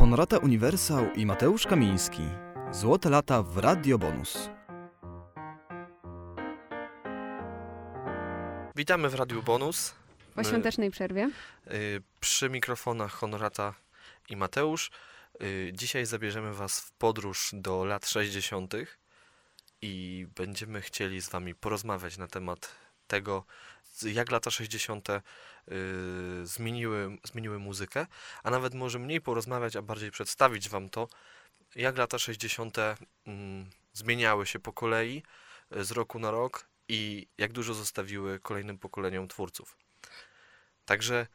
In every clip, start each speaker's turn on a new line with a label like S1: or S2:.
S1: Honorata Uniwersał i Mateusz Kamiński. Złote lata w Radio Bonus.
S2: Witamy w Radiu Bonus.
S3: Po świątecznej przerwie.
S2: Y, przy mikrofonach Honorata i Mateusz. Y, dzisiaj zabierzemy Was w podróż do lat 60. i będziemy chcieli z Wami porozmawiać na temat tego, jak lata 60. Y, zmieniły, zmieniły muzykę, a nawet może mniej porozmawiać, a bardziej przedstawić Wam to, jak lata 60. Mm, zmieniały się po kolei z roku na rok i jak dużo zostawiły kolejnym pokoleniom twórców. Także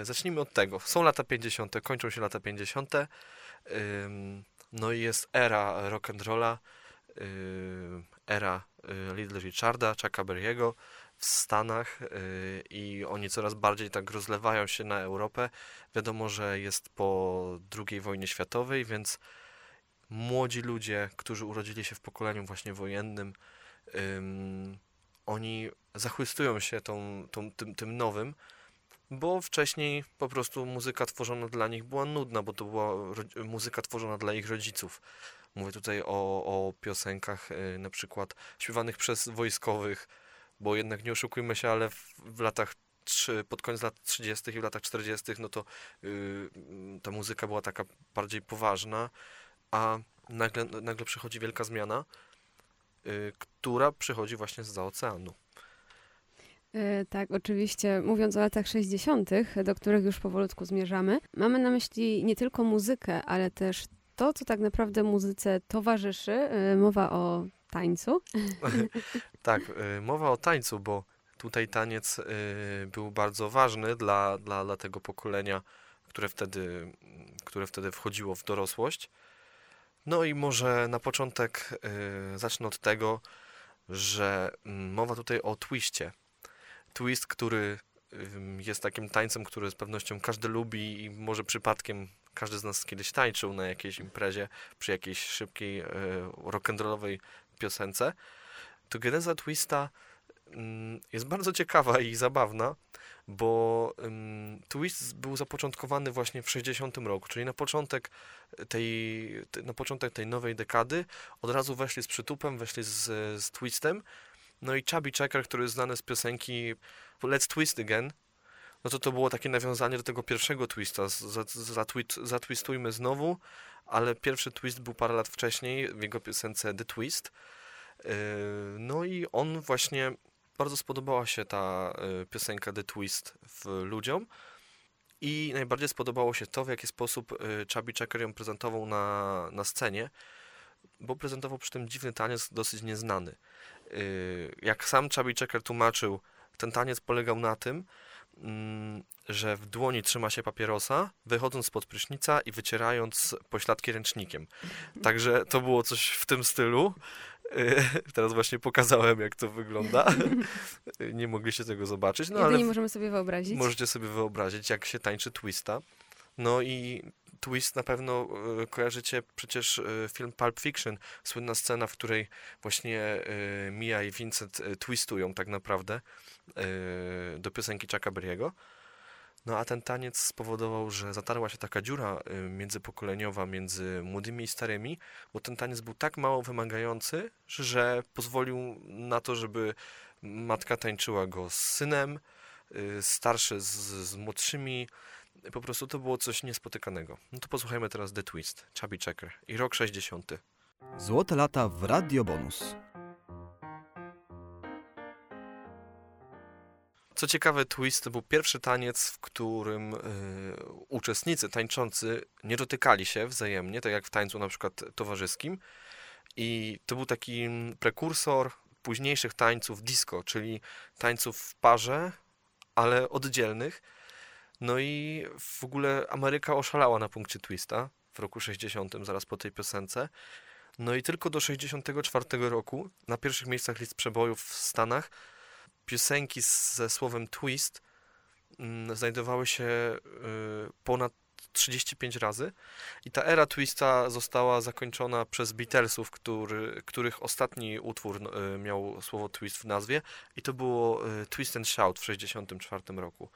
S2: y, zacznijmy od tego. Są lata 50., kończą się lata 50. Y, no i jest era rock and rolla, y, era y, Little Richarda, Chucka Berry'ego w Stanach y, i oni coraz bardziej tak rozlewają się na Europę. Wiadomo, że jest po II wojnie światowej, więc młodzi ludzie, którzy urodzili się w pokoleniu właśnie wojennym, ym, oni zachwystują się tą, tą, tym, tym nowym, bo wcześniej po prostu muzyka tworzona dla nich była nudna, bo to była muzyka tworzona dla ich rodziców. Mówię tutaj o, o piosenkach y, na przykład śpiewanych przez wojskowych, bo jednak nie oszukujmy się, ale w, w latach pod koniec lat 30. i w latach 40. no to y, ta muzyka była taka bardziej poważna, a nagle, nagle przychodzi wielka zmiana, y, która przychodzi właśnie z oceanu.
S3: E, tak, oczywiście, mówiąc o latach 60., do których już powolutku zmierzamy, mamy na myśli nie tylko muzykę, ale też to, co tak naprawdę muzyce towarzyszy. E, mowa o tańcu.
S2: Tak, y, mowa o tańcu, bo tutaj taniec y, był bardzo ważny dla, dla, dla tego pokolenia, które wtedy, które wtedy wchodziło w dorosłość. No i może na początek y, zacznę od tego, że mm, mowa tutaj o twiście. Twist, który jest takim tańcem, który z pewnością każdy lubi i może przypadkiem każdy z nas kiedyś tańczył na jakiejś imprezie przy jakiejś szybkiej, rock'n'rollowej piosence, to geneza Twista mm, jest bardzo ciekawa i zabawna, bo ym, Twist był zapoczątkowany właśnie w 60 roku, czyli na początek tej, te- na początek tej nowej dekady. Od razu weszli z przytupem, weszli z, z Twistem, no i Chubby Checker, który jest znany z piosenki Let's Twist Again, no to to było takie nawiązanie do tego pierwszego twista, zatwistujmy znowu, ale pierwszy twist był parę lat wcześniej w jego piosence The Twist. Yy, No i on właśnie, bardzo spodobała się ta yy, piosenka The Twist ludziom i najbardziej spodobało się to, w jaki sposób yy, Chubby Checker ją prezentował na, na scenie, bo prezentował przy tym dziwny taniec dosyć nieznany. Jak sam Chubby Checker tłumaczył, ten taniec polegał na tym, że w dłoni trzyma się papierosa, wychodząc spod prysznica i wycierając pośladki ręcznikiem. Także to było coś w tym stylu. Teraz właśnie pokazałem, jak to wygląda. Nie mogliście tego zobaczyć, no
S3: Jedynie
S2: ale
S3: możemy sobie wyobrazić.
S2: możecie sobie wyobrazić, jak się tańczy twista. No i twist na pewno y, kojarzycie przecież y, film Pulp Fiction, słynna scena, w której właśnie y, Mia i Vincent twistują tak naprawdę do piosenki Chucka Berry'ego. No a ten taniec spowodował, że zatarła się taka dziura międzypokoleniowa między młodymi i starymi, bo ten taniec był tak mało wymagający, że pozwolił na to, żeby matka tańczyła go z synem, starszy z, z młodszymi. Po prostu to było coś niespotykanego. No to posłuchajmy teraz The Twist, Chubby Checker i rok 60.
S1: Złote lata w Radio Bonus.
S2: Co ciekawe, twist to był pierwszy taniec, w którym y, uczestnicy tańczący nie dotykali się wzajemnie, tak jak w tańcu na przykład towarzyskim. I to był taki mm, prekursor późniejszych tańców disco, czyli tańców w parze, ale oddzielnych. No i w ogóle Ameryka oszalała na punkcie twista w roku 60, zaraz po tej piosence. No i tylko do 64 roku na pierwszych miejscach list przebojów w Stanach piosenki ze słowem twist mm, znajdowały się y, ponad 35 razy i ta era twista została zakończona przez Beatlesów, który, których ostatni utwór no, y, miał słowo twist w nazwie i to było y, Twist and Shout w 64 roku.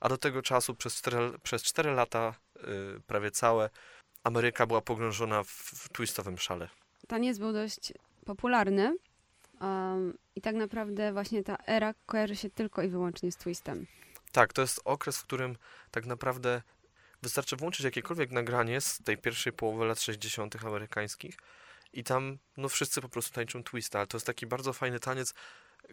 S2: A do tego czasu przez 4, przez 4 lata y, prawie całe Ameryka była pogrążona w, w twistowym szale.
S3: Taniec był dość popularny um, i tak naprawdę właśnie ta era kojarzy się tylko i wyłącznie z twistem.
S2: Tak, to jest okres, w którym tak naprawdę wystarczy włączyć jakiekolwiek nagranie z tej pierwszej połowy lat 60. amerykańskich i tam no wszyscy po prostu tańczą twista, ale to jest taki bardzo fajny taniec,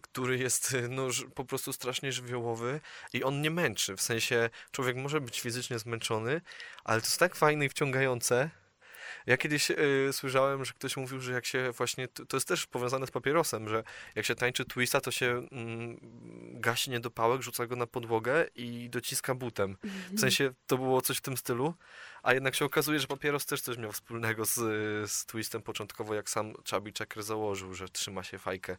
S2: który jest no, ż- po prostu strasznie żywiołowy i on nie męczy. W sensie człowiek może być fizycznie zmęczony, ale to jest tak fajne i wciągające. Ja kiedyś y, słyszałem, że ktoś mówił, że jak się właśnie, to, jest też powiązane z papierosem, że jak się tańczy twista, to się mm, gasi niedopałek, rzuca go na podłogę i dociska butem. W sensie to było coś w tym stylu, a jednak się okazuje, że papieros też coś miał wspólnego z, z twistem początkowo, jak sam Chubby Checker założył, że trzyma się fajkę e,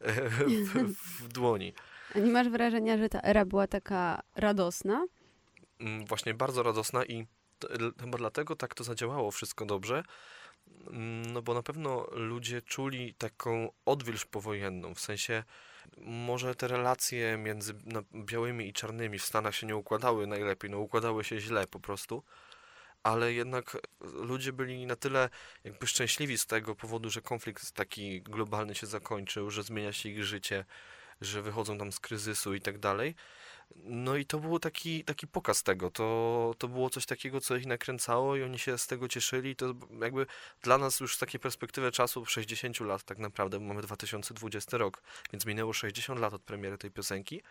S2: w, w dłoni.
S3: A nie masz wrażenia, że ta era była taka radosna?
S2: Mm, Właśnie bardzo radosna i chyba dlatego tak to zadziałało wszystko dobrze, Mm, no bo na pewno ludzie czuli taką odwilż powojenną, w sensie może te relacje między białymi i czarnymi w Stanach się nie układały najlepiej, no układały się źle po prostu, ale jednak ludzie byli na tyle jakby szczęśliwi z tego powodu, że konflikt taki globalny się zakończył, że zmienia się ich życie, że wychodzą tam z kryzysu i tak dalej. No i to był taki, taki pokaz tego. To, to było coś takiego, co ich nakręcało i oni się z tego cieszyli. To jakby dla nas już z takiej perspektywy czasu 60 lat tak naprawdę, bo mamy 2020 rok, więc minęło 60 lat od premiery tej piosenki.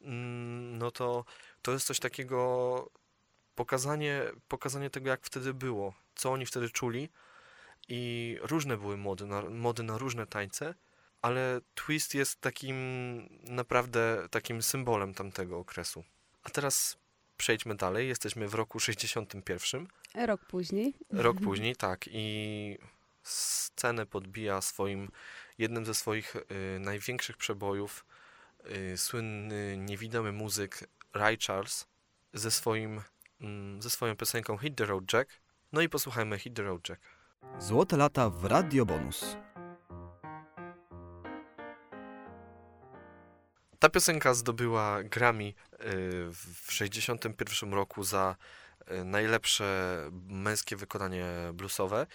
S2: Mm, No to to jest coś takiego, pokazanie, pokazanie tego, jak wtedy było, co oni wtedy czuli i różne były mody na, mody na różne tańce, ale twist jest takim naprawdę takim symbolem tamtego okresu. A teraz przejdźmy dalej. Jesteśmy w roku 61.
S3: Rok później.
S2: Rok później, tak. I scenę podbija swoim, jednym ze swoich y, największych przebojów y, słynny, niewidomy muzyk Ray Charles ze, swoim, ze swoją piosenką Hit the Road Jack. No i posłuchajmy Hit the Road Jack.
S1: Złote lata w Radio Bonus.
S2: Ta piosenka zdobyła Grammy y, w 61 roku za y, najlepsze męskie wykonanie bluesowe.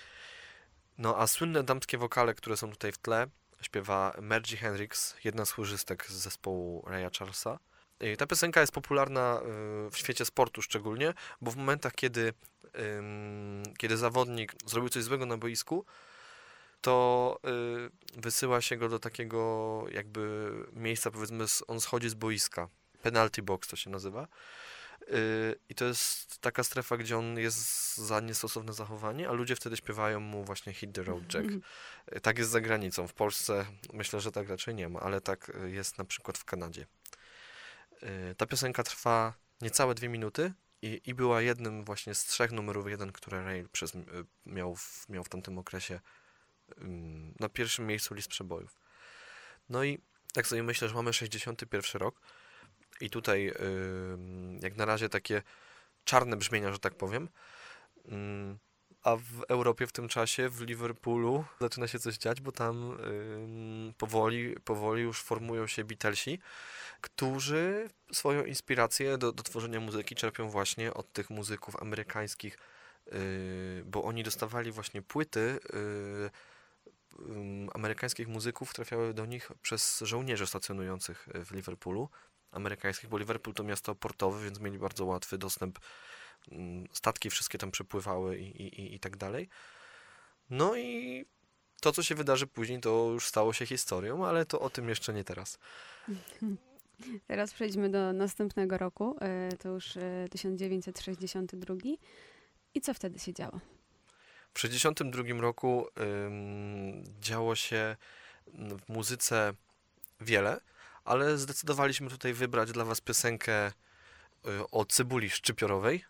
S2: No a słynne damskie wokale, które są tutaj w tle, śpiewa Margie Hendrix, jedna z chórzystek z zespołu Raya Charlesa. Y, Ta piosenka jest popularna y, w świecie sportu szczególnie, bo w momentach, kiedy, kiedy zawodnik zrobił coś złego na boisku, to y, wysyła się go do takiego jakby miejsca, powiedzmy, on schodzi z boiska. Penalty box to się nazywa. I to jest taka strefa, gdzie on jest za niestosowne zachowanie, a ludzie wtedy śpiewają mu właśnie Hit the Road Jack. Y, Tak jest za granicą. W Polsce myślę, że tak raczej nie ma, ale tak jest na przykład w Kanadzie. Y, Ta piosenka trwa niecałe dwie minuty i, i była jednym właśnie z trzech numerów jeden, które Ray przez, y, miał, w, miał w tamtym okresie na pierwszym miejscu list przebojów. No i tak sobie myślę, że mamy 61 rok i tutaj jak na razie takie czarne brzmienia, że tak powiem. A w Europie w tym czasie, w Liverpoolu, zaczyna się coś dziać, bo tam powoli, powoli już formują się Beatlesi, którzy swoją inspirację do, do tworzenia muzyki czerpią właśnie od tych muzyków amerykańskich, yy, bo oni dostawali właśnie płyty yy, amerykańskich muzyków, trafiały do nich przez żołnierzy stacjonujących w Liverpoolu, amerykańskich, bo Liverpool to miasto portowe, więc mieli bardzo łatwy dostęp statki wszystkie tam przepływały i, i, i tak dalej. No i to, co się wydarzy później, to już stało się historią, ale to o tym jeszcze nie teraz.
S3: Teraz przejdźmy do następnego roku. e, To już e, 1962. I co wtedy się działo?
S2: W 1962 roku ym, działo się w muzyce wiele, ale zdecydowaliśmy tutaj wybrać dla Was piosenkę y, o cybuli szczypiorowej.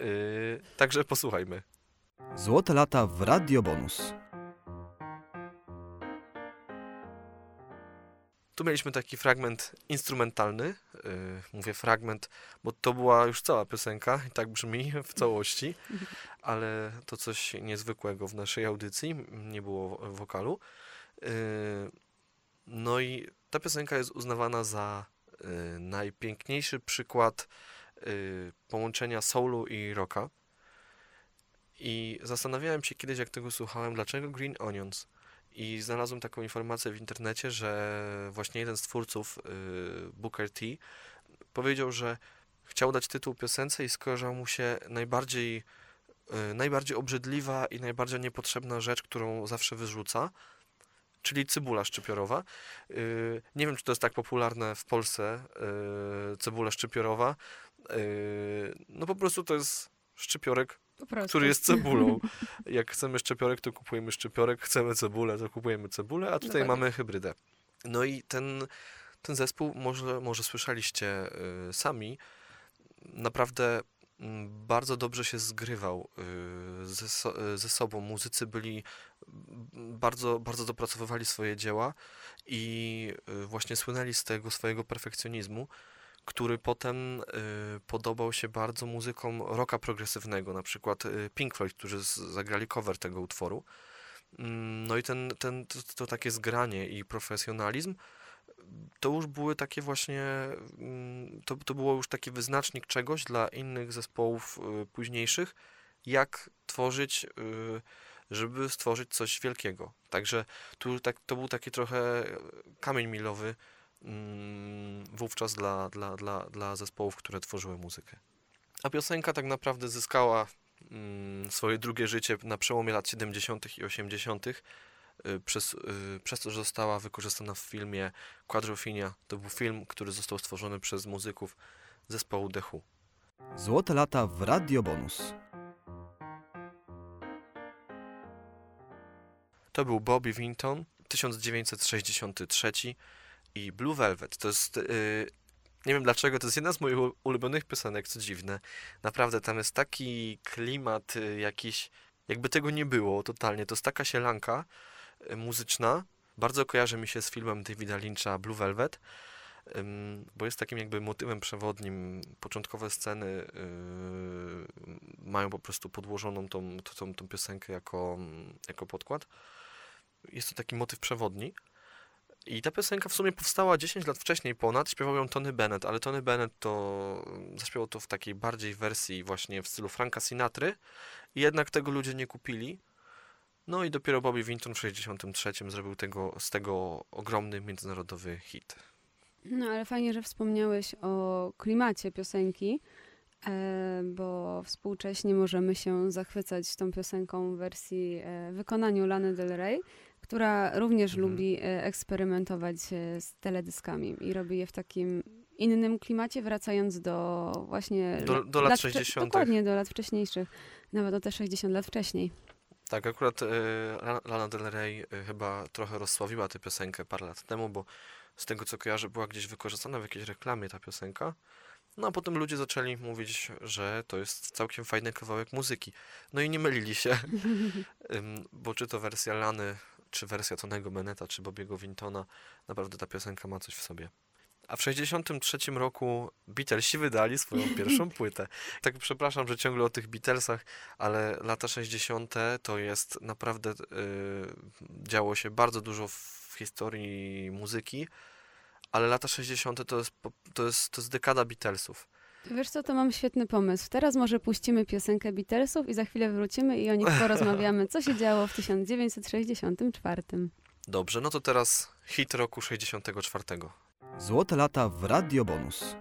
S2: Y, także posłuchajmy.
S1: Złote lata w Radio Bonus.
S2: Tu mieliśmy taki fragment instrumentalny. y, Mówię fragment, bo to była już cała piosenka i tak brzmi w całości, ale to coś niezwykłego w naszej audycji. Nie było wokalu. Y, No i ta piosenka jest uznawana za y, najpiękniejszy przykład y, połączenia soulu i rocka. I zastanawiałem się kiedyś, jak tego słuchałem, dlaczego Green Onions. I znalazłem taką informację w internecie, że właśnie jeden z twórców, y, Booker T, powiedział, że chciał dać tytuł piosence i skojarzył mu się najbardziej, y, najbardziej obrzydliwa i najbardziej niepotrzebna rzecz, którą zawsze wyrzuca, czyli cebula szczypiorowa. Y, nie wiem, czy to jest tak popularne w Polsce, cebula szczypiorowa. No po prostu to jest szczypiorek który jest cebulą. Jak chcemy szczepiorek, to kupujemy szczepiorek, chcemy cebulę, to kupujemy cebulę, a tutaj Dokładnie. mamy hybrydę. No i ten, ten zespół, może, może słyszeliście y, sami, naprawdę mm, bardzo dobrze się zgrywał y, ze, so, y, ze sobą. Muzycy byli bardzo, bardzo dopracowywali swoje dzieła i właśnie słynęli z tego swojego perfekcjonizmu który potem y, podobał się bardzo muzykom rocka progresywnego, na przykład y, Pink Floyd, którzy zagrali cover tego utworu. Mm, no i ten, ten, to, to, takie zgranie i profesjonalizm to już były takie właśnie, mm, to, to było już taki wyznacznik czegoś dla innych zespołów y, późniejszych, jak tworzyć, żeby stworzyć coś wielkiego. Także tu tak, to był taki trochę kamień milowy wówczas dla, dla, dla, dla zespołów, które tworzyły muzykę. A piosenka tak naprawdę zyskała mm, swoje drugie życie na przełomie lat 70. i 80. Y, przez, y, przez to, że została wykorzystana w filmie Quadrofinia. To był film, który został stworzony przez muzyków zespołu The Who.
S1: Złote lata w Radio Bonus.
S2: To był Bobby Vinton, 1963 i Blue Velvet. To jest, yy, nie wiem dlaczego, to jest jedna z moich ulubionych piosenek, co dziwne. Naprawdę, tam jest taki klimat yy, jakiś, jakby tego nie było totalnie. To jest taka sielanka yy, muzyczna. Bardzo kojarzy mi się z filmem Davida Lyncha Blue Velvet, bo jest takim jakby motywem przewodnim. Początkowe sceny yy, mają po prostu podłożoną tą, tą, tą piosenkę jako, jako podkład. Jest to taki motyw przewodni. I ta piosenka w sumie powstała 10 lat wcześniej ponad, śpiewał ją Tony Bennett, ale Tony Bennett to zaśpiewał to w takiej bardziej wersji właśnie w stylu Franka Sinatry i jednak tego ludzie nie kupili. No i dopiero Bobby Vinton w 1963 zrobił tego, z tego ogromny międzynarodowy hit.
S3: No ale fajnie, że wspomniałeś o klimacie piosenki, e, bo współcześnie możemy się zachwycać tą piosenką w wersji e, wykonaniu Lany Del Rey która również mhm. lubi e, eksperymentować e, z teledyskami i robi je w takim innym klimacie, wracając do właśnie...
S2: Do, do lat, lat 60.
S3: Dokładnie, do lat wcześniejszych, nawet o te 60 lat wcześniej.
S2: Tak, akurat y, Lana Del Rey chyba trochę rozsławiła tę piosenkę parę lat temu, bo z tego co kojarzę była gdzieś wykorzystana w jakiejś reklamie ta piosenka. No a potem ludzie zaczęli mówić, że to jest całkiem fajny kawałek muzyki. No i nie mylili się, bo czy to wersja Lany czy wersja Tonego Beneta, czy Bobiego Wintona, naprawdę ta piosenka ma coś w sobie. A w 1963 roku Beatlesi wydali swoją pierwszą płytę. Tak przepraszam, że ciągle o tych Beatlesach, ale lata 60. to jest naprawdę yy, działo się bardzo dużo w historii muzyki, ale lata 60. to jest, to jest, to jest dekada Beatlesów.
S3: Wiesz co, to mam świetny pomysł. Teraz może puścimy piosenkę Beatlesów i za chwilę wrócimy i o nich porozmawiamy, co się działo w 1964.
S2: Dobrze, no to teraz hit roku 64.
S1: Złote lata w Radio Bonus.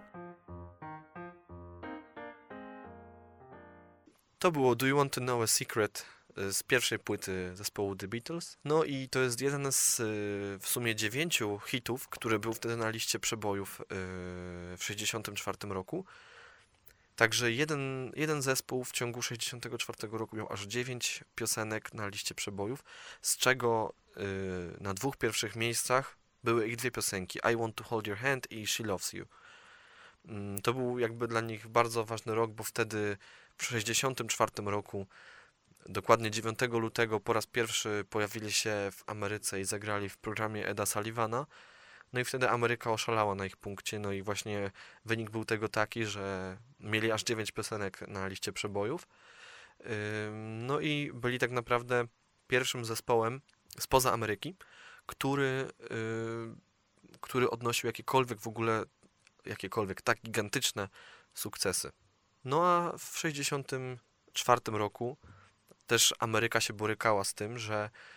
S2: To było Do You Want to Know a Secret y, z pierwszej płyty zespołu The Beatles. No i to jest jeden z y, w sumie dziewięciu hitów, który był wtedy na liście przebojów y, w 64 roku. Także jeden, jeden zespół w ciągu 64 roku miał aż 9 piosenek na liście przebojów, z czego yy, na dwóch pierwszych miejscach były ich dwie piosenki, I Want to Hold Your Hand i She Loves You. Yy, to był jakby dla nich bardzo ważny rok, bo wtedy w 64 roku, dokładnie 9 lutego, po raz pierwszy pojawili się w Ameryce i zagrali w programie Eda Sullivana, no i wtedy Ameryka oszalała na ich punkcie, no i właśnie wynik był tego taki, że mieli aż 9 piosenek na liście przebojów. No i byli tak naprawdę pierwszym zespołem spoza Ameryki, który, który odnosił jakiekolwiek w ogóle, jakiekolwiek tak gigantyczne sukcesy. No a w 1964 roku też Ameryka się borykała z tym, że y,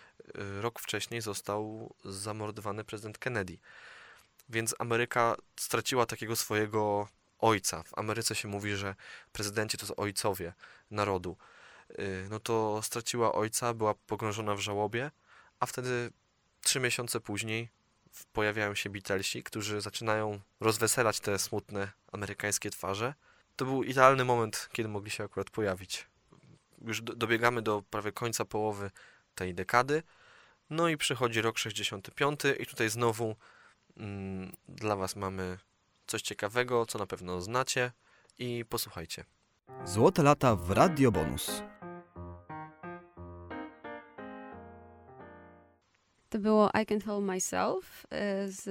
S2: rok wcześniej został zamordowany prezydent Kennedy. Więc Ameryka straciła takiego swojego ojca. W Ameryce się mówi, że prezydenci to są ojcowie narodu. Y, no to straciła ojca, była pogrążona w żałobie, a wtedy trzy miesiące później pojawiają się Beatlesi, którzy zaczynają rozweselać te smutne amerykańskie twarze. To był idealny moment, kiedy mogli się akurat pojawić. Już dobiegamy do prawie końca połowy tej dekady. No i przychodzi rok 65 i tutaj znowu mm, dla Was mamy coś ciekawego, co na pewno znacie i posłuchajcie.
S1: Złote lata w Radio Bonus.
S3: To było I Can't Hold Myself e, z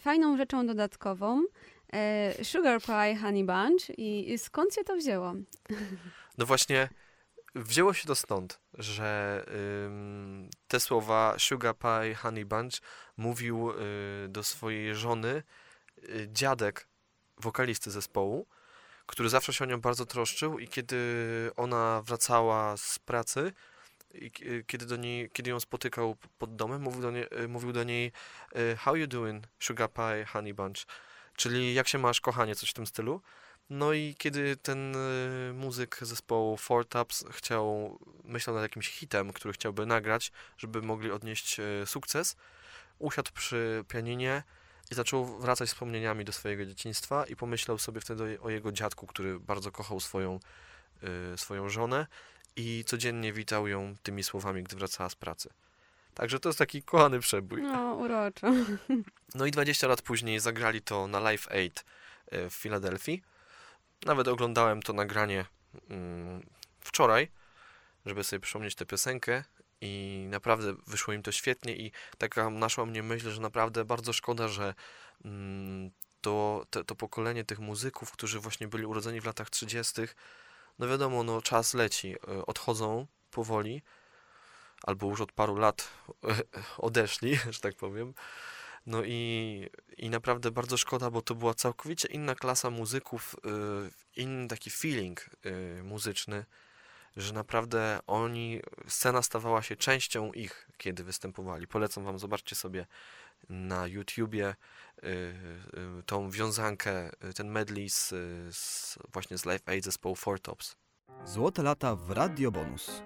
S3: fajną rzeczą dodatkową e, Sugar Pie Honey Bunch i skąd się to wzięło?
S2: No właśnie, wzięło się to stąd, że ym, te słowa Sugar Pie Honey Bunch mówił y, do swojej żony y, dziadek wokalisty zespołu, który zawsze się o nią bardzo troszczył i kiedy ona wracała z pracy, i kiedy, do niej, kiedy ją spotykał pod domem, mówił do, niej, mówił do niej How you doing, sugar pie, honey bunch? Czyli jak się masz, kochanie, coś w tym stylu. No i kiedy ten y, muzyk zespołu Four Taps chciał, myślał nad jakimś hitem, który chciałby nagrać, żeby mogli odnieść y, sukces, usiadł przy pianinie i zaczął wracać wspomnieniami do swojego dzieciństwa i pomyślał sobie wtedy o jego dziadku, który bardzo kochał swoją, y, swoją żonę i codziennie witał ją tymi słowami, gdy wracała z pracy. Także to jest taki kochany przebój.
S3: No, uroczo.
S2: No i 20 lat później zagrali to na Live Aid w Filadelfii. Nawet oglądałem to nagranie mm, wczoraj, żeby sobie przypomnieć tę piosenkę i naprawdę wyszło im to świetnie i taka naszła mnie myśl, że naprawdę bardzo szkoda, że mm, to, to, to pokolenie tych muzyków, którzy właśnie byli urodzeni w latach 30., no wiadomo, no czas leci, e, odchodzą powoli, albo już od paru lat odeszli, że tak powiem. No i, i naprawdę bardzo szkoda, bo to była całkowicie inna klasa muzyków, y, inny taki feeling y, muzyczny, że naprawdę oni, scena stawała się częścią ich, kiedy występowali. Polecam wam, zobaczcie sobie na YouTubie y, tą wiązankę, ten medley z, z właśnie z Live Aid zespołu Four Tops.
S1: Złote lata w Radio Bonus.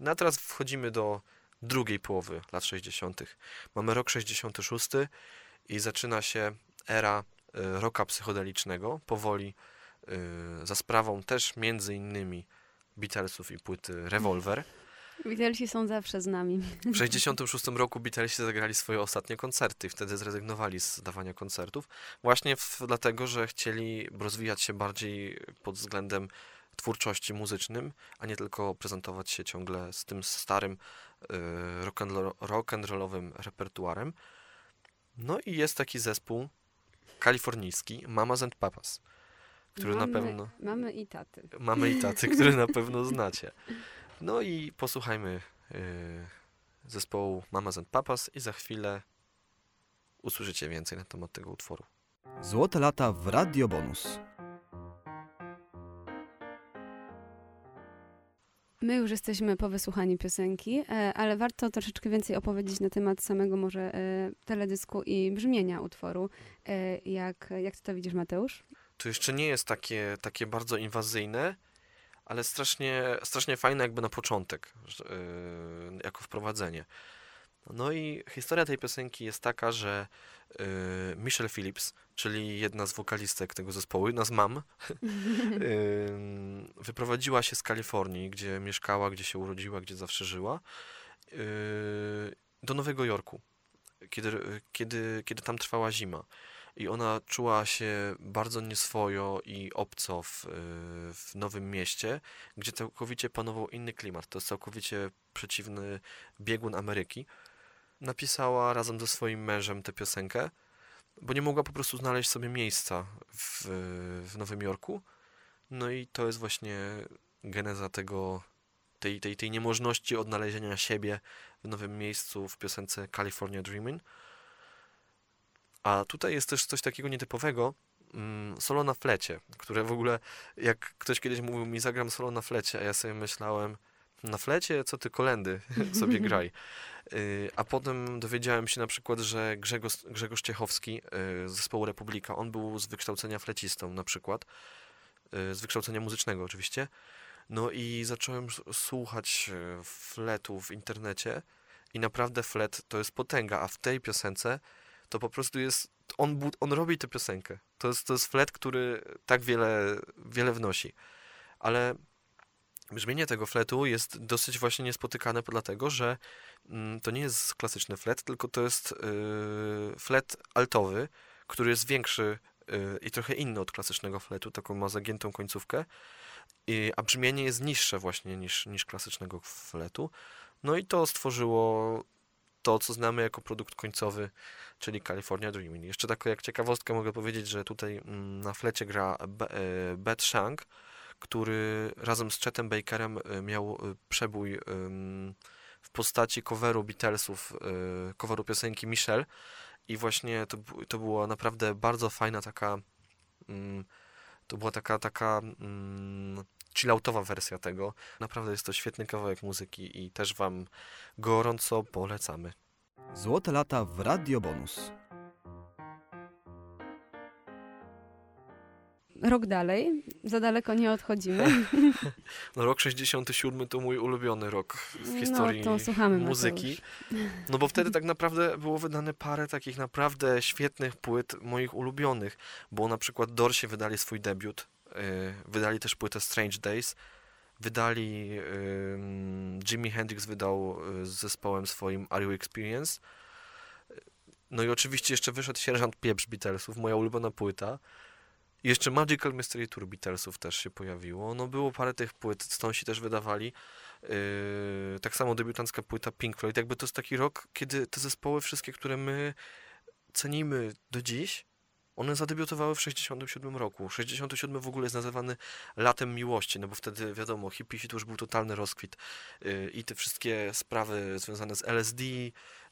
S2: No a teraz wchodzimy do drugiej połowy lat 60. Mamy rok 66 i zaczyna się era y, roka psychodelicznego, powoli y, za sprawą też między innymi Beatlesów i płyty Revolver.
S3: Beatlesi są zawsze z nami.
S2: W 66 roku Beatlesi zagrali swoje ostatnie koncerty i wtedy zrezygnowali z dawania koncertów. Właśnie w, dlatego, że chcieli rozwijać się bardziej pod względem twórczości muzycznym, a nie tylko prezentować się ciągle z tym starym y, rock and rollowym repertuarem. No i jest taki zespół kalifornijski Mamas and Papas, który
S3: mamy,
S2: na pewno...
S3: Mamy i taty.
S2: Mamy i taty, który na pewno znacie. No i posłuchajmy y, zespołu Mamas and Papas i za chwilę usłyszycie więcej na temat tego utworu.
S1: Złote lata w Radio Bonus.
S3: My już jesteśmy po wysłuchaniu piosenki, e, ale warto troszeczkę więcej opowiedzieć na temat samego może e, teledysku i brzmienia utworu. E, jak, jak ty to widzisz, Mateusz?
S2: To jeszcze nie jest takie, takie bardzo inwazyjne, ale strasznie, strasznie fajne jakby na początek, jako wprowadzenie. No i historia tej piosenki jest taka, że y, Michelle Phillips, czyli jedna z wokalistek tego zespołu, jedna z mam, y, wyprowadziła się z Kalifornii, gdzie mieszkała, gdzie się urodziła, gdzie zawsze żyła, y, do Nowego Jorku, kiedy, kiedy, kiedy tam trwała zima. I ona czuła się bardzo nieswojo i obco w, w nowym mieście, gdzie całkowicie panował inny klimat. To jest całkowicie przeciwny biegun Ameryki napisała razem ze swoim mężem tę piosenkę, bo nie mogła po prostu znaleźć sobie miejsca w, w Nowym Jorku. No i to jest właśnie geneza tego, tej, tej, tej niemożności odnalezienia siebie w nowym miejscu w piosence California Dreaming. A tutaj jest też coś takiego nietypowego, mm, solo na flecie, które w ogóle, jak ktoś kiedyś mówił mi, zagram solo na flecie, a ja sobie myślałem, na flecie, co ty kolendy sobie graj. Y, a potem dowiedziałem się na przykład, że Grzegorz, Grzegorz Ciechowski y, z zespołu Republika, on był z wykształcenia flecistą na przykład, y, z wykształcenia muzycznego oczywiście. No i zacząłem słuchać fletu w internecie i naprawdę flet to jest potęga, a w tej piosence to po prostu jest, on, on robi tę piosenkę. To jest, to jest flet, który tak wiele, wiele wnosi. Ale brzmienie tego fletu jest dosyć właśnie niespotykane dlatego, że mm, to nie jest klasyczny flet, tylko to jest yy, flet altowy, który jest większy yy, i trochę inny od klasycznego fletu, taką ma zagiętą końcówkę, a brzmienie jest niższe właśnie niż, niż klasycznego fletu. No i to stworzyło to, co znamy jako produkt końcowy, czyli California Dreaming. Jeszcze taką jak ciekawostkę mogę powiedzieć, że tutaj mm, na flecie gra e, Beth Shank, który razem z Chetem Bakerem e, miał e, przebój w postaci coveru Beatlesów, e, coveru piosenki Michelle i właśnie to, to była naprawdę bardzo fajna taka mm, to była taka taka mm, chilloutowa wersja tego. Naprawdę jest to świetny kawałek muzyki i też wam gorąco polecamy.
S1: Złote lata w Radio Bonus.
S3: Rok dalej, za daleko nie odchodzimy.
S2: No rok 67 to mój ulubiony rok w historii
S3: no słuchamy
S2: muzyki. No bo wtedy tak naprawdę było wydane parę takich naprawdę świetnych płyt moich ulubionych, bo na przykład Dorsie wydali swój debiut, yy, wydali też płytę Strange Days, wydali, Jimi Hendrix wydał yy, z zespołem swoim Are You Experience, no i oczywiście jeszcze wyszedł Sierżant Pieprz Beatlesów, moja ulubiona płyta. I Jeszcze Magical Mystery Tour Beatlesów też się pojawiło. No było parę tych płyt, Stonesi też wydawali. Yy, tak samo debiutancka płyta Pink Floyd. Jakby to jest taki rok, kiedy te zespoły wszystkie, które my cenimy do dziś, one zadebiutowały w 67 roku. 67 w ogóle jest nazywany latem miłości, no bo wtedy wiadomo, hippie to już był totalny rozkwit. Yy, I te wszystkie sprawy związane z LSD,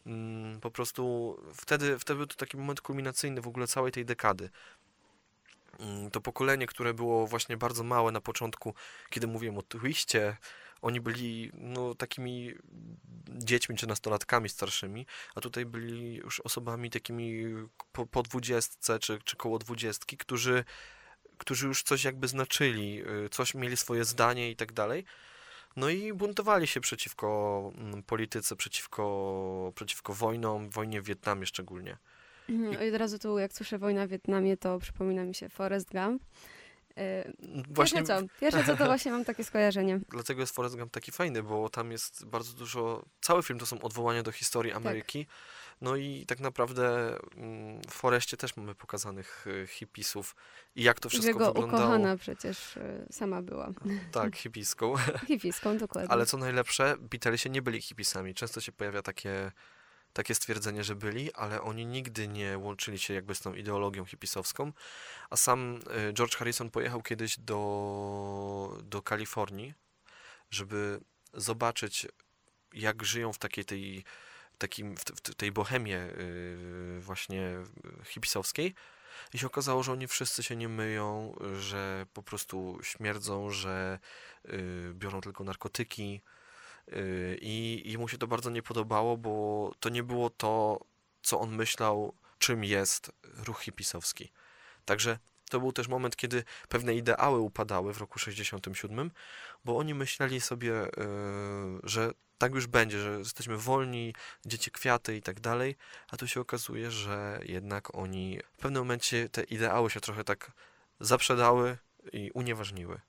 S2: mm, po prostu wtedy, wtedy był to taki moment kulminacyjny w ogóle całej tej dekady. Mm, To pokolenie, które było właśnie bardzo małe na początku, kiedy mówiłem o twiście, oni byli no, takimi dziećmi czy nastolatkami starszymi, a tutaj byli już osobami takimi po, po dwudziestce czy, czy koło dwudziestki, którzy, którzy już coś jakby znaczyli, y, coś mieli swoje zdanie i tak dalej. No i buntowali się przeciwko mm, polityce, przeciwko, przeciwko wojnom, wojnie w Wietnamie szczególnie.
S3: Mhm, I od razu tu, jak słyszę wojna w Wietnamie, to przypomina mi się Forrest Gump. Yy,
S2: Właśnie
S3: co? Pierwsze co to właśnie mam takie skojarzenie.
S2: dlatego jest Forrest Gump taki fajny, bo tam jest bardzo dużo, cały film to są odwołania do historii Ameryki, no i tak naprawdę mm, w Forestie też mamy pokazanych y, hipisów i jak to wszystko
S3: Jego
S2: wyglądało.
S3: ukochana przecież y, sama była.
S2: Tak, hipiską.
S3: Hipiską, dokładnie.
S2: Ale co najlepsze, Beatlesi nie byli hipisami. Często się pojawia takie, takie stwierdzenie, że byli, ale oni nigdy nie łączyli się jakby z tą ideologią hipisowską. A sam y, George Harrison pojechał kiedyś do, do Kalifornii, żeby zobaczyć, jak żyją w takiej tej, takim, w, tej bohemie y, właśnie hipisowskiej. I się okazało, że oni wszyscy się nie myją, że po prostu śmierdzą, że y, biorą tylko narkotyki. Y, I, I mu się to bardzo nie podobało, bo to nie było to, co on myślał, czym jest ruch hipisowski. Także to był też moment, kiedy pewne ideały upadały w roku 67, bo oni myśleli sobie, y, że tak już będzie, że jesteśmy wolni, dzieci kwiaty i tak dalej, a tu się okazuje, że jednak oni w pewnym momencie te ideały się trochę tak zaprzedały i unieważniły.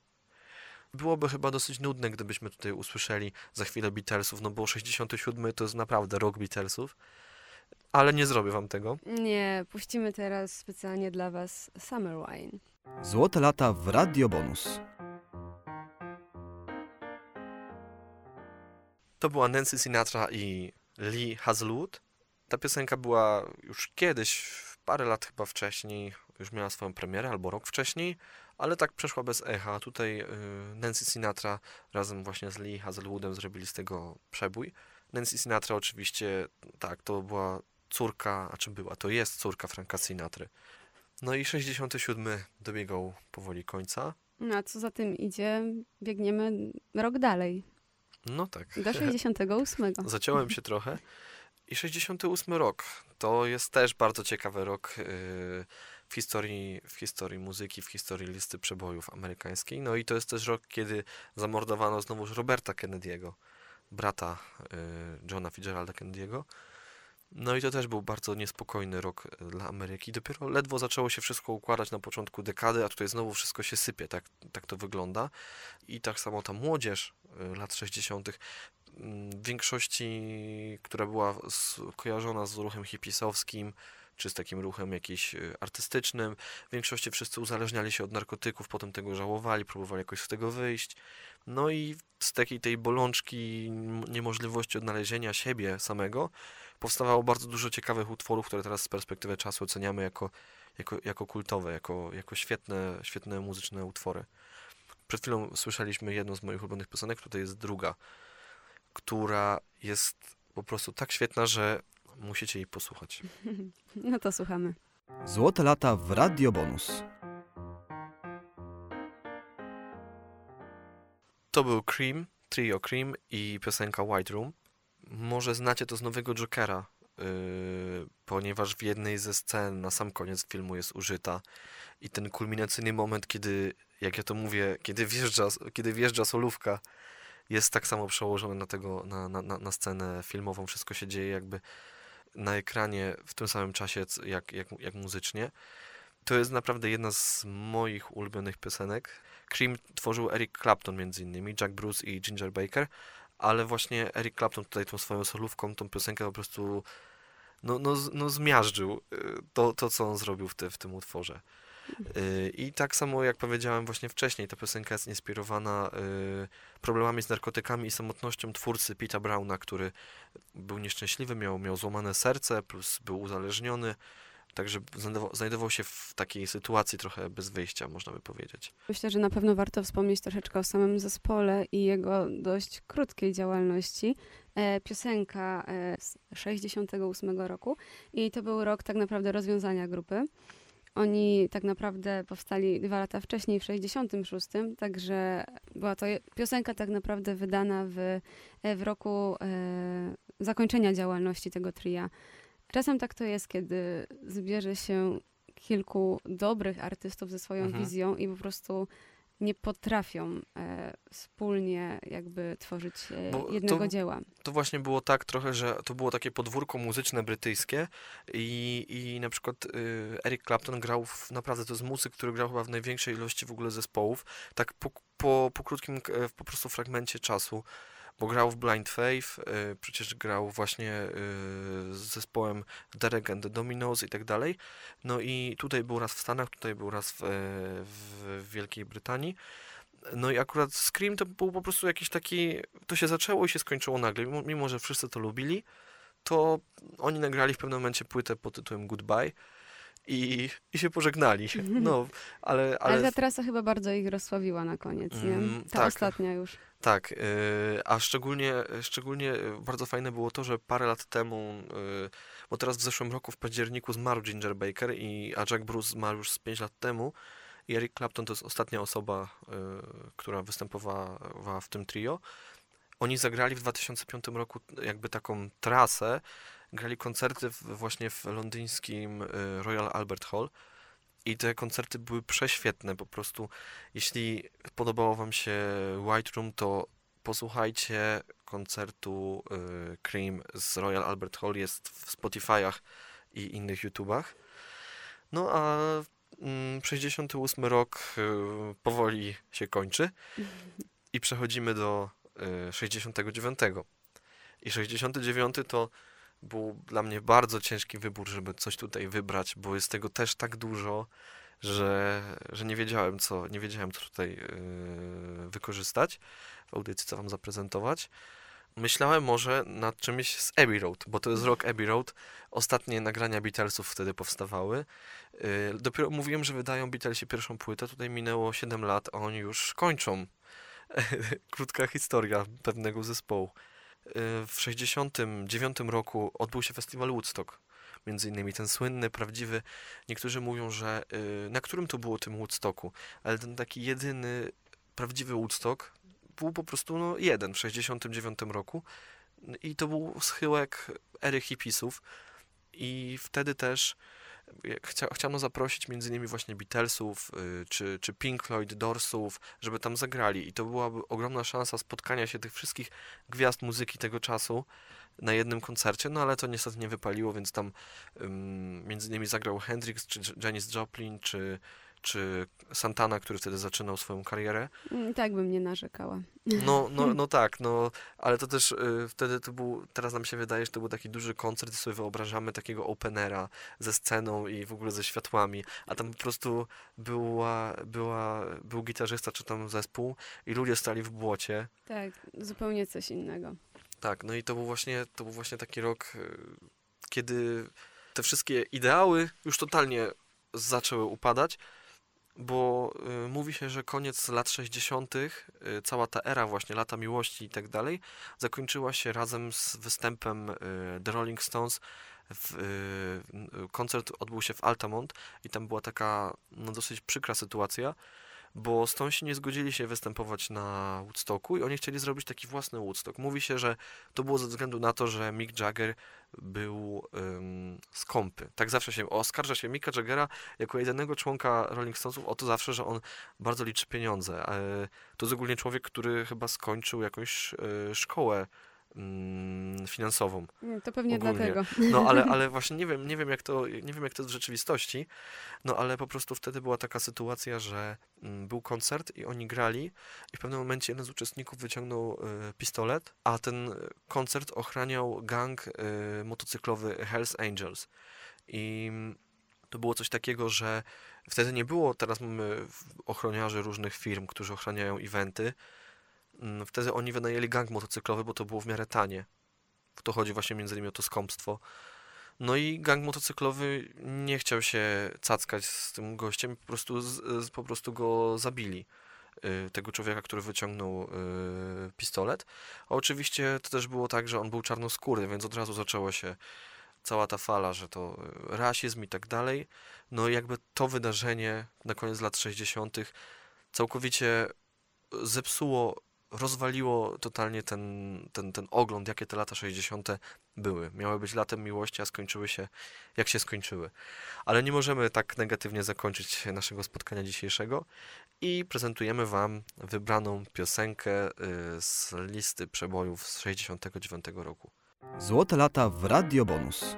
S2: Byłoby chyba dosyć nudne, gdybyśmy tutaj usłyszeli za chwilę Beatlesów, no bo 67 to jest naprawdę rok Beatlesów, ale nie zrobię wam tego.
S3: Nie, puścimy teraz specjalnie dla was Summer Wine.
S1: Złote lata w Radio Bonus.
S2: To była Nancy Sinatra i Lee Hazelwood. Ta piosenka była już kiedyś, parę lat chyba wcześniej, już miała swoją premierę, albo rok wcześniej, ale tak przeszła bez echa. Tutaj y, Nancy Sinatra razem właśnie z Lee Hazelwoodem zrobili z tego przebój. Nancy Sinatra oczywiście, tak, to była córka, a czy była, to jest córka Franka Sinatry. No i 67 dobiegał powoli końca.
S3: No a co za tym idzie, biegniemy rok dalej,
S2: No tak.
S3: do 68.
S2: Zaciąłem się trochę. I 68 rok to jest też bardzo ciekawy rok yy, w historii, w historii muzyki, w historii listy przebojów amerykańskiej. No i to jest też rok, kiedy zamordowano znowuż Roberta Kennedy'ego, brata yy, Johna Fitzgeralda Kennedy'ego. No i to też był bardzo niespokojny rok y, dla Ameryki. Dopiero ledwo zaczęło się wszystko układać na początku dekady, a tutaj znowu wszystko się sypie, tak, tak to wygląda. I tak samo ta młodzież y, lat 60. mm, w większości, która była kojarzona z ruchem hipisowskim, czy z takim ruchem jakiś y, artystycznym, w większości wszyscy uzależniali się od narkotyków, potem tego żałowali, próbowali jakoś z tego wyjść. No i z takiej tej bolączki niemożliwości odnalezienia siebie samego powstawało bardzo dużo ciekawych utworów, które teraz z perspektywy czasu oceniamy jako, jako, jako kultowe, jako, jako świetne, świetne muzyczne utwory. Przed chwilą słyszeliśmy jedną z moich ulubionych piosenek, tutaj jest druga, która jest po prostu tak świetna, że musicie jej posłuchać.
S3: No to słuchamy.
S1: Złote lata w Radio Bonus.
S2: To był Cream, trio Cream i piosenka White Room. Może znacie to z nowego Jokera, yy, ponieważ w jednej ze scen na sam koniec filmu jest użyta i ten kulminacyjny moment, kiedy, jak ja to mówię, kiedy wjeżdża, kiedy wjeżdża solówka, jest tak samo przełożone na, tego, na, na, na na scenę filmową. Wszystko się dzieje jakby na ekranie w tym samym czasie, jak, jak, jak muzycznie. To jest naprawdę jedna z moich ulubionych piosenek. Cream tworzył Eric Clapton między innymi, Jack Bruce i Ginger Baker, ale właśnie Eric Clapton tutaj tą swoją solówką, tą piosenkę po prostu no, no, no zmiażdżył y, to, to, co on zrobił w, te, w tym utworze. Y, I tak samo jak powiedziałem właśnie wcześniej, ta piosenka jest inspirowana y, problemami z narkotykami i samotnością twórcy Pita Browna, który był nieszczęśliwy, miał, miał złamane serce, plus był uzależniony, także znajdował, się w takiej sytuacji trochę bez wyjścia, można by powiedzieć.
S3: Myślę, że na pewno warto wspomnieć troszeczkę o samym zespole i jego dość krótkiej działalności. E, piosenka e, z 68 roku i to był rok tak naprawdę rozwiązania grupy. Oni tak naprawdę powstali dwa lata wcześniej, w 66, także była to piosenka tak naprawdę wydana w, w roku e, zakończenia działalności tego tria. Czasem tak to jest, kiedy zbierze się kilku dobrych artystów ze swoją
S2: Mhm.
S3: wizją i po prostu nie potrafią e, wspólnie jakby tworzyć e,
S2: Bo to-
S3: jednego dzieła.
S2: to właśnie było tak trochę, że to było takie podwórko muzyczne brytyjskie i, i na przykład y, Eric Clapton grał w, naprawdę, to jest muzyk, który grał chyba w największej ilości w ogóle zespołów, tak po, po, po krótkim e, po prostu fragmencie czasu, bo grał w Blind Faith, y, przecież grał właśnie y, z zespołem Derek and the Dominos i tak dalej, no i tutaj był raz w Stanach, tutaj był raz w, e, w Wielkiej Brytanii, no i akurat Scream to był po prostu jakiś taki, to się zaczęło i się skończyło nagle, mimo, mimo że wszyscy to lubili, to oni nagrali w pewnym momencie płytę pod tytułem Goodbye i, i się pożegnali. No, ale,
S3: Ale,
S2: ale
S3: ta trasa chyba bardzo ich rozsławiła na koniec, nie?
S2: Mm,
S3: Ta
S2: tak.
S3: ostatnia już.
S2: tak, yy, a szczególnie, szczególnie bardzo fajne było to, że parę lat temu, yy, bo teraz w zeszłym roku w październiku zmarł Ginger Baker, i, a Jack Bruce zmarł już z 5 lat temu i Eric Clapton to jest ostatnia osoba, yy, która występowała w tym trio. Oni zagrali w 2005 roku jakby taką trasę, grali koncerty właśnie w londyńskim y, Royal Albert Hall i te koncerty były prześwietne po prostu. Jeśli podobało wam się White Room, to posłuchajcie koncertu y, Cream z Royal Albert Hall, jest w Spotify'ach i innych YouTubach. No a mm, 68 rok y, powoli się kończy i przechodzimy do y, 69. I 69 to był dla mnie bardzo ciężki wybór, żeby coś tutaj wybrać, bo jest tego też tak dużo, że, że nie wiedziałem co, nie wiedziałem co tutaj y, wykorzystać w audycji, co wam zaprezentować. Myślałem może nad czymś z Abbey Road, bo to jest rok Abbey Road. Ostatnie nagrania Beatlesów wtedy powstawały. Y, Dopiero mówiłem, że wydają Beatlesi pierwszą płytę. Tutaj minęło 7 lat, a oni już kończą. Krótka historia pewnego zespołu. Y, W 69 roku odbył się festiwal Woodstock. między innymi ten słynny, prawdziwy, niektórzy mówią, że y, na którym to było tym Woodstocku, ale ten taki jedyny, prawdziwy Woodstock był po prostu no, jeden w 69 roku. I to był schyłek ery hipisów. I wtedy też chcia, chciano zaprosić między innymi właśnie Beatlesów, y, czy, czy Pink Floyd, Dorsów, żeby tam zagrali. I to byłaby ogromna szansa spotkania się tych wszystkich gwiazd muzyki tego czasu na jednym koncercie, no ale to niestety nie wypaliło, więc tam um, między innymi zagrał Hendrix, czy Janis Joplin, czy czy Santana, który wtedy zaczynał swoją karierę.
S3: Mm, tak bym nie narzekała.
S2: No, no, no tak, no, ale to też y, wtedy to był, teraz nam się wydaje, że to był taki duży koncert i sobie wyobrażamy takiego openera ze sceną i w ogóle ze światłami, a tam po prostu była, była, był gitarzysta czy tam zespół i ludzie stali w błocie.
S3: Tak, zupełnie coś innego.
S2: Tak, no i to był właśnie, to był właśnie taki rok, y, kiedy te wszystkie ideały już totalnie zaczęły upadać, bo y, mówi się, że koniec lat 60., y, cała ta era właśnie lata miłości i tak dalej, zakończyła się razem z występem y, The Rolling Stones. W, koncert odbył się w Altamont i tam była taka no, dosyć przykra sytuacja, bo Stonesi nie zgodzili się występować na Woodstocku i oni chcieli zrobić taki własny Woodstock. Mówi się, że to było ze względu na to, że Mick Jagger był um, skąpy. Tak zawsze się oskarża się Micka Jaggera jako jedynego członka Rolling Stonesów o to zawsze, że on bardzo liczy pieniądze. E, to jest ogólnie człowiek, który chyba skończył jakąś e, szkołę finansową.
S3: Mm, to pewnie ogólnie. dlatego.
S2: No ale, ale właśnie nie wiem, nie wiem jak to, nie wiem jak to jest w rzeczywistości, no ale po prostu wtedy była taka sytuacja, że mm, był koncert i oni grali i w pewnym momencie jeden z uczestników wyciągnął y, pistolet, a ten koncert ochraniał gang y, motocyklowy Hells Angels. I to było coś takiego, że wtedy nie było, teraz mamy ochroniarzy różnych firm, którzy ochraniają eventy, Mm, wtedy oni wynajęli gang motocyklowy, bo to było w miarę tanie. To chodzi właśnie między innymi o to skąpstwo. No i gang motocyklowy nie chciał się cackać z tym gościem, po prostu, z, po prostu go zabili. Y, tego człowieka, który wyciągnął y, pistolet. A oczywiście to też było tak, że on był czarnoskóry, więc od razu zaczęła się cała ta fala, że to y, rasizm i tak dalej. No i jakby to wydarzenie na koniec lat 60. całkowicie zepsuło rozwaliło totalnie ten, ten, ten ogląd, jakie te lata 60. były. Miały być latem miłości, a skończyły się jak się skończyły. Ale nie możemy tak negatywnie zakończyć naszego spotkania dzisiejszego i prezentujemy Wam wybraną piosenkę y, z listy przebojów z 69 roku.
S1: Złote lata w Radio Bonus.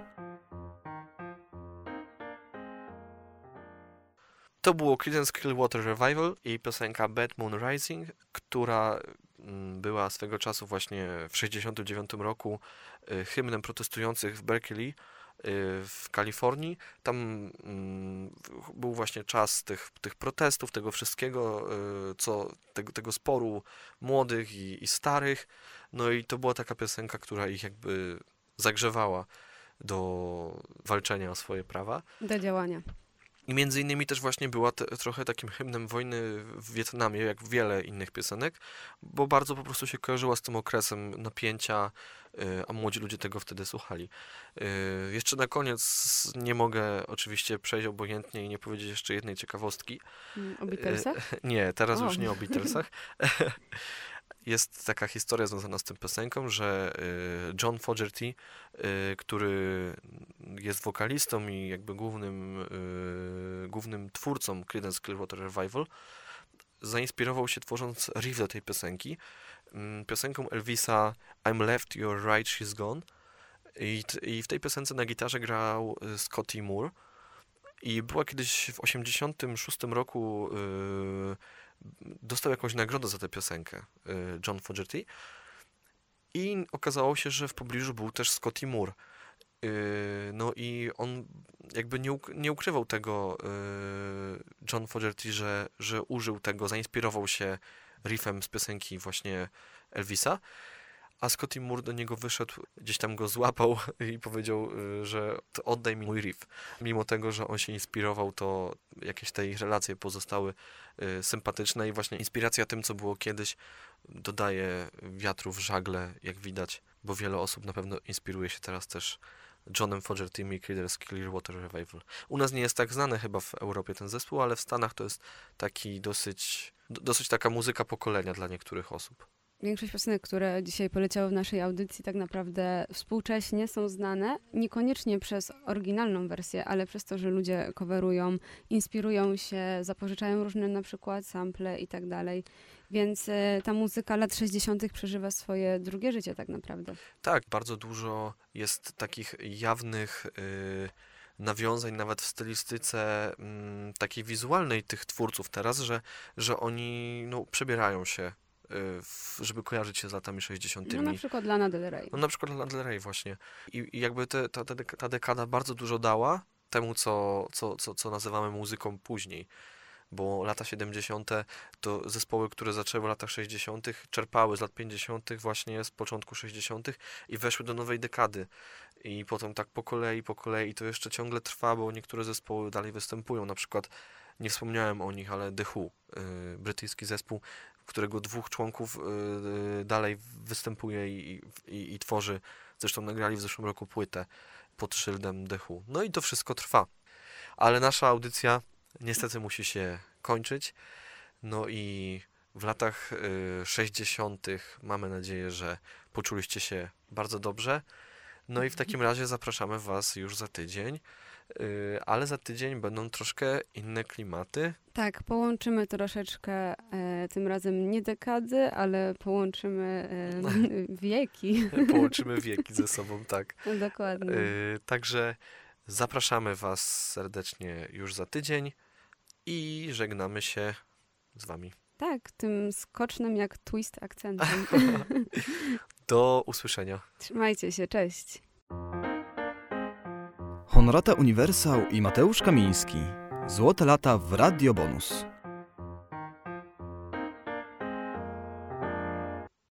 S2: To było Creedence Clearwater Revival i piosenka Bad Moon Rising, która była swego czasu właśnie w 69 roku y, hymnem protestujących w Berkeley y, w Kalifornii. Tam mm, był właśnie czas tych, tych protestów, tego wszystkiego, y, co, tego, tego sporu młodych i, i starych. No i to była taka piosenka, która ich jakby zagrzewała do walczenia o swoje prawa.
S3: Do działania.
S2: I między innymi też właśnie była te, trochę takim hymnem wojny w Wietnamie, jak wiele innych piosenek, bo bardzo po prostu się kojarzyła z tym okresem napięcia, y, a młodzi ludzie tego wtedy słuchali. Y, jeszcze na koniec nie mogę oczywiście przejść obojętnie i nie powiedzieć jeszcze jednej ciekawostki.
S3: Mm, o Beatlesach?
S2: Nie, teraz o. już nie o Beatlesach. jest taka historia związana z tym piosenką, że y, John Fogerty, y, który jest wokalistą i jakby głównym, y, głównym twórcą Creedence Clearwater Revival, zainspirował się tworząc riff do tej piosenki, mm, piosenką Elvisa I'm left, you're right, she's gone. I, w tej piosence na gitarze grał Scotty Moore. I była kiedyś w 86 roku dostał jakąś nagrodę za tę piosenkę y, John Fogerty i okazało się, że w pobliżu był też Scotty Moore. Y, no i on jakby nie, nie ukrywał tego y, John Fogerty, że, że użył tego, zainspirował się riffem z piosenki właśnie Elvisa a Scotty Moore do niego wyszedł, gdzieś tam go złapał i powiedział, y, że oddaj mi mój riff. Mimo tego, że on się inspirował, to jakieś te ich relacje pozostały y, sympatyczne i właśnie inspiracja tym, co było kiedyś, dodaje wiatru w żagle, jak widać, bo wiele osób na pewno inspiruje się teraz też Johnem Fogertym i Creedence Clearwater Revival. U nas nie jest tak znany chyba w Europie ten zespół, ale w Stanach to jest taki dosyć, do- dosyć taka muzyka pokolenia dla niektórych osób.
S3: Większość piosenek, które dzisiaj poleciały w naszej audycji, tak naprawdę współcześnie są znane, niekoniecznie przez oryginalną wersję, ale przez to, że ludzie coverują, inspirują się, zapożyczają różne na przykład sample i tak dalej. Więc e, ta muzyka lat 60. przeżywa swoje drugie życie tak naprawdę.
S2: Tak, bardzo dużo jest takich jawnych y, nawiązań, nawet w stylistyce mm, takiej wizualnej tych twórców teraz, że, że oni no, przebierają się, żeby kojarzyć się z latami 60.
S3: No na przykład Lana Del Rey.
S2: No na przykład Lana Del Rey właśnie. I, i jakby te, ta, ta, dek- ta dekada bardzo dużo dała temu, co, co, co, co nazywamy muzyką później. Bo lata 70. to zespoły, które zaczęły w latach 60., czerpały z lat 50., właśnie z początku 60. i weszły do nowej dekady. I potem tak po kolei, po kolei, i to jeszcze ciągle trwa, bo niektóre zespoły dalej występują. Na przykład, nie wspomniałem o nich, ale The Who, y, brytyjski zespół, którego dwóch członków y, y, dalej występuje i, i, i tworzy. Zresztą nagrali w zeszłym roku płytę pod szyldem Who. No i to wszystko trwa. Ale nasza audycja niestety musi się kończyć. No i w latach y, 60. mamy nadzieję, że poczuliście się bardzo dobrze. No i w takim razie zapraszamy Was już za tydzień. Y, ale za tydzień będą troszkę inne klimaty.
S3: Tak, połączymy troszeczkę e, tym razem nie dekady, ale połączymy e, wieki.
S2: Połączymy wieki ze sobą, tak.
S3: No, dokładnie.
S2: Y, także zapraszamy Was serdecznie już za tydzień i żegnamy się z Wami.
S3: Tak, tym skocznym jak twist akcentem.
S2: Do usłyszenia.
S3: Trzymajcie się, cześć.
S1: Honorata Uniwersał i Mateusz Kamiński. Złote lata w Radio Bonus.